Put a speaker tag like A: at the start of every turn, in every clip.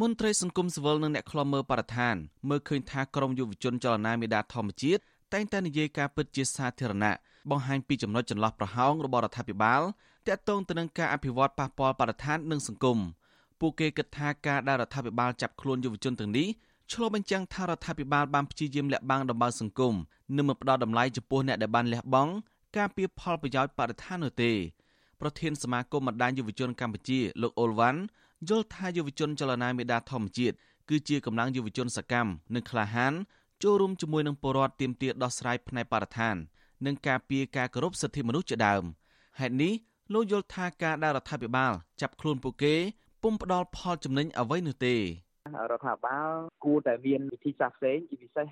A: មន្ត្រីសង្គមស៊ីវិលនិងអ្នកខ្លំមើលបរិស្ថានមើលឃើញថាក្រមយុវជនចលនាមេដាធម្មជាតិតែងតែនិយាយការពិតជាសាធារណៈបង្ហាញពីចំណុចចន្លោះប្រហោងរបស់រដ្ឋាភិបាលទាក់ទងទៅនឹងការអភិវឌ្ឍប៉ះពាល់បរិស្ថាននិងសង្គមពួកគេគិតថាការដែលរដ្ឋាភិបាលចាប់ខ្លួនយុវជនទាំងនេះឆ្លុះបញ្ចាំងថារដ្ឋាភិបាលបានព្យាយាមលាក់បាំងដំណើរសង្គមនិងមិនផ្ដល់តម្លៃចំពោះអ្នកដែលបានលះបង់ការពៀផលប្រយោជន៍បរិស្ថាននោះទេប្រធានសមាគមបណ្ដាញយុវជនកម្ពុជាលោកអូលវ៉ាន់ យល់ថាយុវជនចលនាមេដាធម្មជាតិគឺជាកម្លាំងយុវជនសកម្មនិងក្លាហានចូលរួមជាមួយនឹងពលរដ្ឋទាមទារដោះស្រាយផ្នែកបរិស្ថាន និងការពារការគោរពសិទ្ធិមនុស្សជាដើមហេតុនេះលោកយល់ថាការដែលរដ្ឋាភិបាលចាប់ខ្លួនពួកគេពុំផ្ដល់ផលចំណេញអ្វីនោះទេ
B: រដ្ឋាភិបាលគួរតែមានវិធីសាស្ត្រផ្សេងជាពិសេស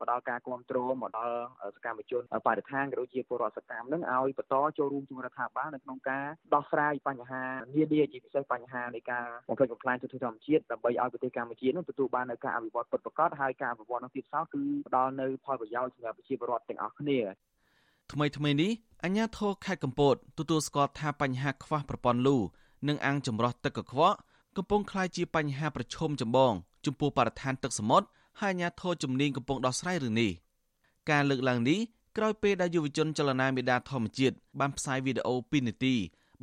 B: ផ្ដល់ការគ្រប់គ្រងមកដល់សកម្មជនបរិស្ថានក៏ដូចជាពលរដ្ឋសកម្មនឹងឲ្យបន្តចូលរួមជាមួយរដ្ឋាភិបាលនៅក្នុងការដោះស្រាយបញ្ហានានាជាពិសេសបញ្ហានៃការបំផ្លិចបំផ្លាញទុតិយធម្មជាតិដើម្បីឲ្យប្រទេសកម្ពុជានឹងទទួលបាននូវការអភិវឌ្ឍពិតប្រាកដហើយការអភិវឌ្ឍនោះទៀតសោះគឺផ្ដល់នូវផលប្រយោជន៍សម្រាប់ប្រជាពលរដ្ឋទាំងអស់គ្នា
A: ថ្មីថ្មីនេះអញ្ញាធរខេត្តកំពតទទួលស្គាល់ថាបញ្ហាខ្វះប្រព័ន្ធលូនិងអាងចម្រោះទឹកកខ្វក់ កំពុងក្លាយជាបញ្ហាប្រឈមចម្បងចំពោះបរិស្ថានទឹកសមុទ្រហើយអាជ្ញាធរជំនាញកំពុងដោះស្រាយរឿងនេះការលើកឡើងនេះក្រោយពេលដែលយុវជនចលនាមេដាធម្មជាតិបានផ្សាយវីដេអូ2នាទី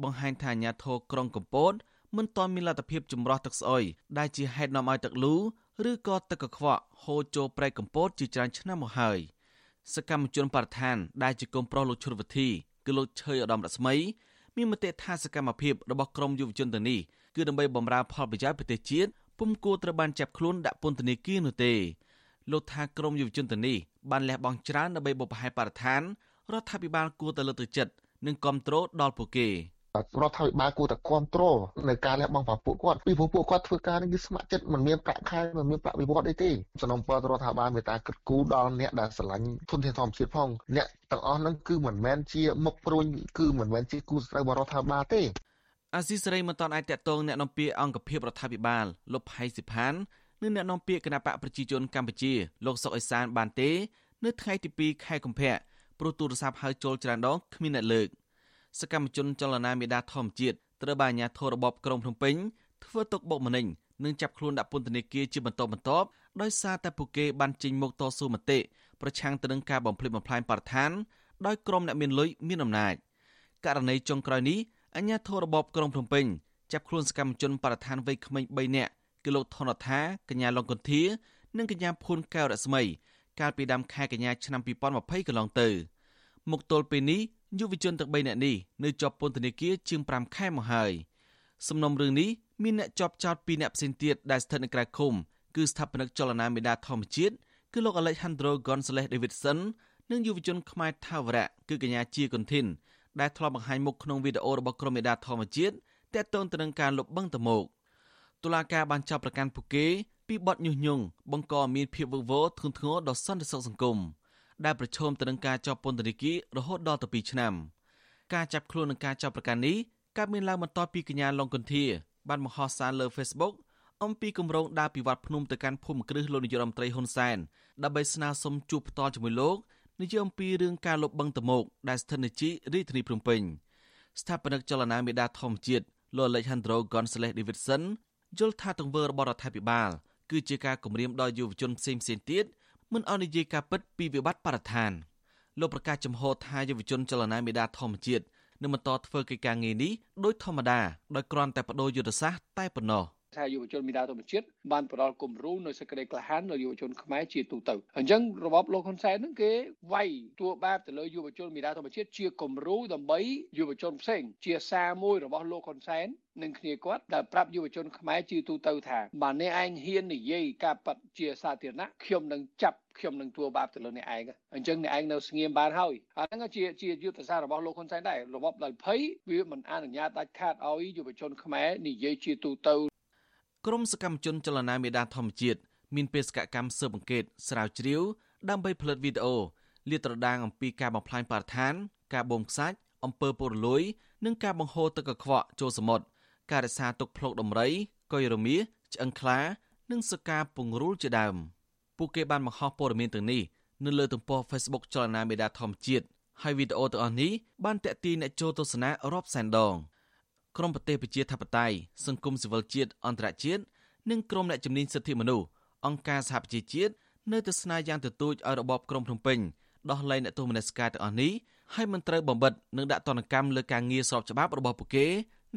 A: បង្ហាញថាអាជ្ញាធរក្រុងកំពតមិនទាន់មានលទ្ធភាពចម្រោះទឹកស្អុយដែលជាហេតុនាំឲ្យទឹកលូឬក៏ទឹកកខ្វក់ហូរចូលព្រៃកំពតជាច្រើនឆ្នាំមកហើយសកម្មជនបរិស្ថានដែលជាកូនប្រុសលោកឈុតវិធីគឺលោកឆើយឧត្តមរស្មីមានមតិថាសកម្មភាពរបស់ក្រមយុវជនទាំងនេះ គឺដើម្បីបម្រើផលប្រយោជន៍ប្រទេសជាតិពុំគួរត្រូវបានចាប់ខ្លួនដាក់ពន្ធនាគារនោះទេលោកថាក្រមយុវជនទាំងនេះបានលះបង់ច្រើនដើម្បីបបផែបរិស្ថានរដ្ឋាភិបាលគួរតែលើកទឹកចិត្តនិងគ្រប់គ្រងដល់ពួកគេ
C: រដ្ឋាភិបាលគួរតែគ្រប់គ្រងនៅការលះបង់របស់ពួកគាត់ពីព្រោះពួកគាត់ធ្វើការនេះគឺស្ម័គ្រចិត្តមិនមានប្រាក់ខែមិនមានប្រាក់វិវត្តអីទេសំណុំពររដ្ឋាភិបាលមេត្តាគិតគូរដល់អ្នកដែលស្រឡាញ់ធនធានធម្មជាតិផងអ្នកទាំងអស់ហ្នឹងគឺមិនមែនជាមុខព្រួញគឺមិនមែនជាគូស្រូវរបស់រដ្ឋាភិបាលទេ
A: អាស៊ីសេរីមិនទាន់អាចតាក់ទងអ្នកនាំពាក្យអង្គភាពរដ្ឋាភិបាលលោកផៃសិផាននិងអ្នកនាំពាក្យគណៈបកប្រជាជនកម្ពុជាលោកសុកអេសានបានទេ នៅថ្ងៃទី2ខែកុម្ភៈព្រោះទូរស័ព្ទហៅចូលច្រើនដងគ្មានអ្នកលើកសកម្មជនចលនាមេដាធម្មជាតិត្រូវបានអាជ្ញាធររបបក្រុងភ្នំពេញធ្វើទុកបុកម្នេញនិងចាប់ខ្លួនដាក់ពន្ធនាគារជាបន្តបន្ទាប់ដោយសារតែពួកគេបានចេញមុខតស៊ូមតិប្រឆាំងទៅនឹងការបំផ្លិចបំផ្លាញបរិស្ថានដោយក្រុមអ្នកមានលុយមានអំណាចករណីចុងក្រោយនេះ អញ្ញាធររបបក្រុងភ្នំពេញចាប់ខ្លួនសកម្មជនបរិស្ថានវ័យក្មេង3នាក់គឺលោកថនថាកញ្ញាលងកន្ធានិងកញ្ញាភួនកែវរស្មី កាលពីដើមខែកញ្ញាឆ្នាំ2020កន្លងទៅមកទល់ពេលនេះយុវជនទាំង3នាក់នេះនៅជាប់ពន្ធនាគារជាង5ខែមកហើយសំណុំរឿងនេះមានអ្នកជាប់ចោត2នាក់ផ្សេងទៀតដែលស្ថិតនៅក្រៅឃុំគឺស្ថាបនិកចលនាមេដាធម្មជាតិគឺលោក Alejandro Gonzalez Davidson និងយុវជនខ្មែរថាវរៈគឺកញ្ញាជាកុនធីន ដែលធ្លាប់បង្ហាញមុខក្នុងវីដេអូរបស់ក្រុមមេដាធម្មជាតិទាក់ទងទៅនឹងការលុបបង្កតមកតុលាការបានចាប់ប្រកាន់ពួកគេពីបទញុះញង់បង្កមានភាពវឹកវរធ្ងន់ធ្ងរដល់សន្តិសុខសង្គមដែលប្រឈមទៅនឹងការចាប់ពន្ធនាគាររហូតដល់ទៅ2ឆ្នាំការចាប់ខ្លួននិងការចាប់ប្រកាន់នេះកើតមានឡើងបន្ទាប់ពីកញ្ញាឡុងកន្ធាបានបង្ហោះសារលើ Facebook អំពីគម្រោងដើរពីវត្តភ្នំទៅកាន់ភូមិគ្រឹះលោកនាយរដ្ឋមន្ត្រីហ៊ុនសែនដើម្បីស្នើសុំជួបផ្ទាល់ជាមួយលោក និយាយអំពីរឿងការលុបបង្កតមកដែលស្ថិតនៅជីរាជធានីភ្នំពេញស្ថាបនិកចលនាមេដាធម្មជាតិលោក Alejandro Gonzalez Davidson យល់ថាទង្វើរបស់រដ្ឋាភិបាលគឺជាការគំរាមដល់យុវជនផ្សេងផ្សេងទៀតមិនឲ្យនិយាយការពិតពីវិបត្តិបរិស្ថានលោកប្រកាសចំហថាយុវជនចលនាមេដាធម្មជាតិនឹងបន្តធ្វើកិច្ចការងារនេះដោយធម្មតាដោយគ្រាន់តែបដូរយុទ្ធសាស្ត្រតែប៉ុណ្ណោះ។
D: ថាយុវជនមីដាធម្មជាតិបានផ្ដល់គំរូនៅសេចក្តីក្លាហានដល់យុវជនខ្មែរជាទូទៅអញ្ចឹងរបបលោកហ៊ុនសែនហ្នឹងគេវាយតួបាបទៅលើយុវជនមីដាធម្មជាតិជាគំរូដើម្បីយុវជនផ្សេង ជាសារមួយរបស់លោកហ៊ុនសែននឹងគ្នាគាត់ដែលប្រាប់យុវជនខ្មែរជាទូទៅថាបើអ្នកឯងហ៊ាននិយាយការប៉ັດជាសាធារណៈខ្ញុំនឹងចាប់ខ្ញុំនឹងធ្វើបាបទៅលើអ្នកឯងអញ្ចឹងអ្នកឯងនៅស្ងៀមបានហើយអាហ្នឹងជាជាយុទ្ធសាស្ត្ររបស់លោកហ៊ុនសែនដែររបបដល់ភ័យវាមិនអនុញ្ញាតដាច់ខាតឲ្យយុវជនខ្មែរនិយាយជាទូទៅ
A: ក្រមសកម្មជនចលនាមេដាធម្មជាតិមានបេសកកម្មស៊ើបអង្កេតស្រាវជ្រាវដើម្បីផលិតវីដេអូលាតត្រដាងអំពីការបំផ្លាញបរិស្ថាន ការបូមខ្សាច់អំពើពុករលួយ និងការបង្ហូរទឹកកខ្វក់ចូលសមុទ្រការរក្សាទុកភ្លុកដំរីកុយរមៀឆ្អឹងខ្លា និងសការពង្រូលជាដើមពួកគេបានបង្ហោះព័ត៌មានទាំងនេះនៅលើទំព័រ Facebook ចលនាមេដាធម្មជាតិហើយវីដេអូទាំងអស់នេះបានតាក់ទាញអ្នកចូលទស្សនារាប់សែនដង ក្រមប្រទេសប្រជាធិបតេយ្យសង្គមស៊ីវិលជាតិអន្តរជាតិនិងក្រុមអ្នកជំនាញសិទ្ធិមនុស្សអង្គការសហប្រជាជាតិនៅតែស្នើយ៉ាងទទូចឲ្យរបបក្រុងភ្នំពេញដោះលែងអ្នកទោសមនសិការទាំងអស់នេះហើយមិនត្រូវបំបិតនិងដាក់ទណ្ឌកម្មលើការងារស្របច្បាប់របស់ពួកគេ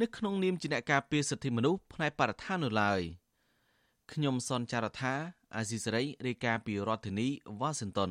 A: នៅក្នុងនាមជាអ្នកការពារសិទ្ធិមនុស្សផ្នែកបរិស្ថាននៅឡើយខ្ញុំសនចាររថាអាស៊ីសេរីរាយការណ៍ពីរដ្ឋធានីវ៉ាស៊ីនតោន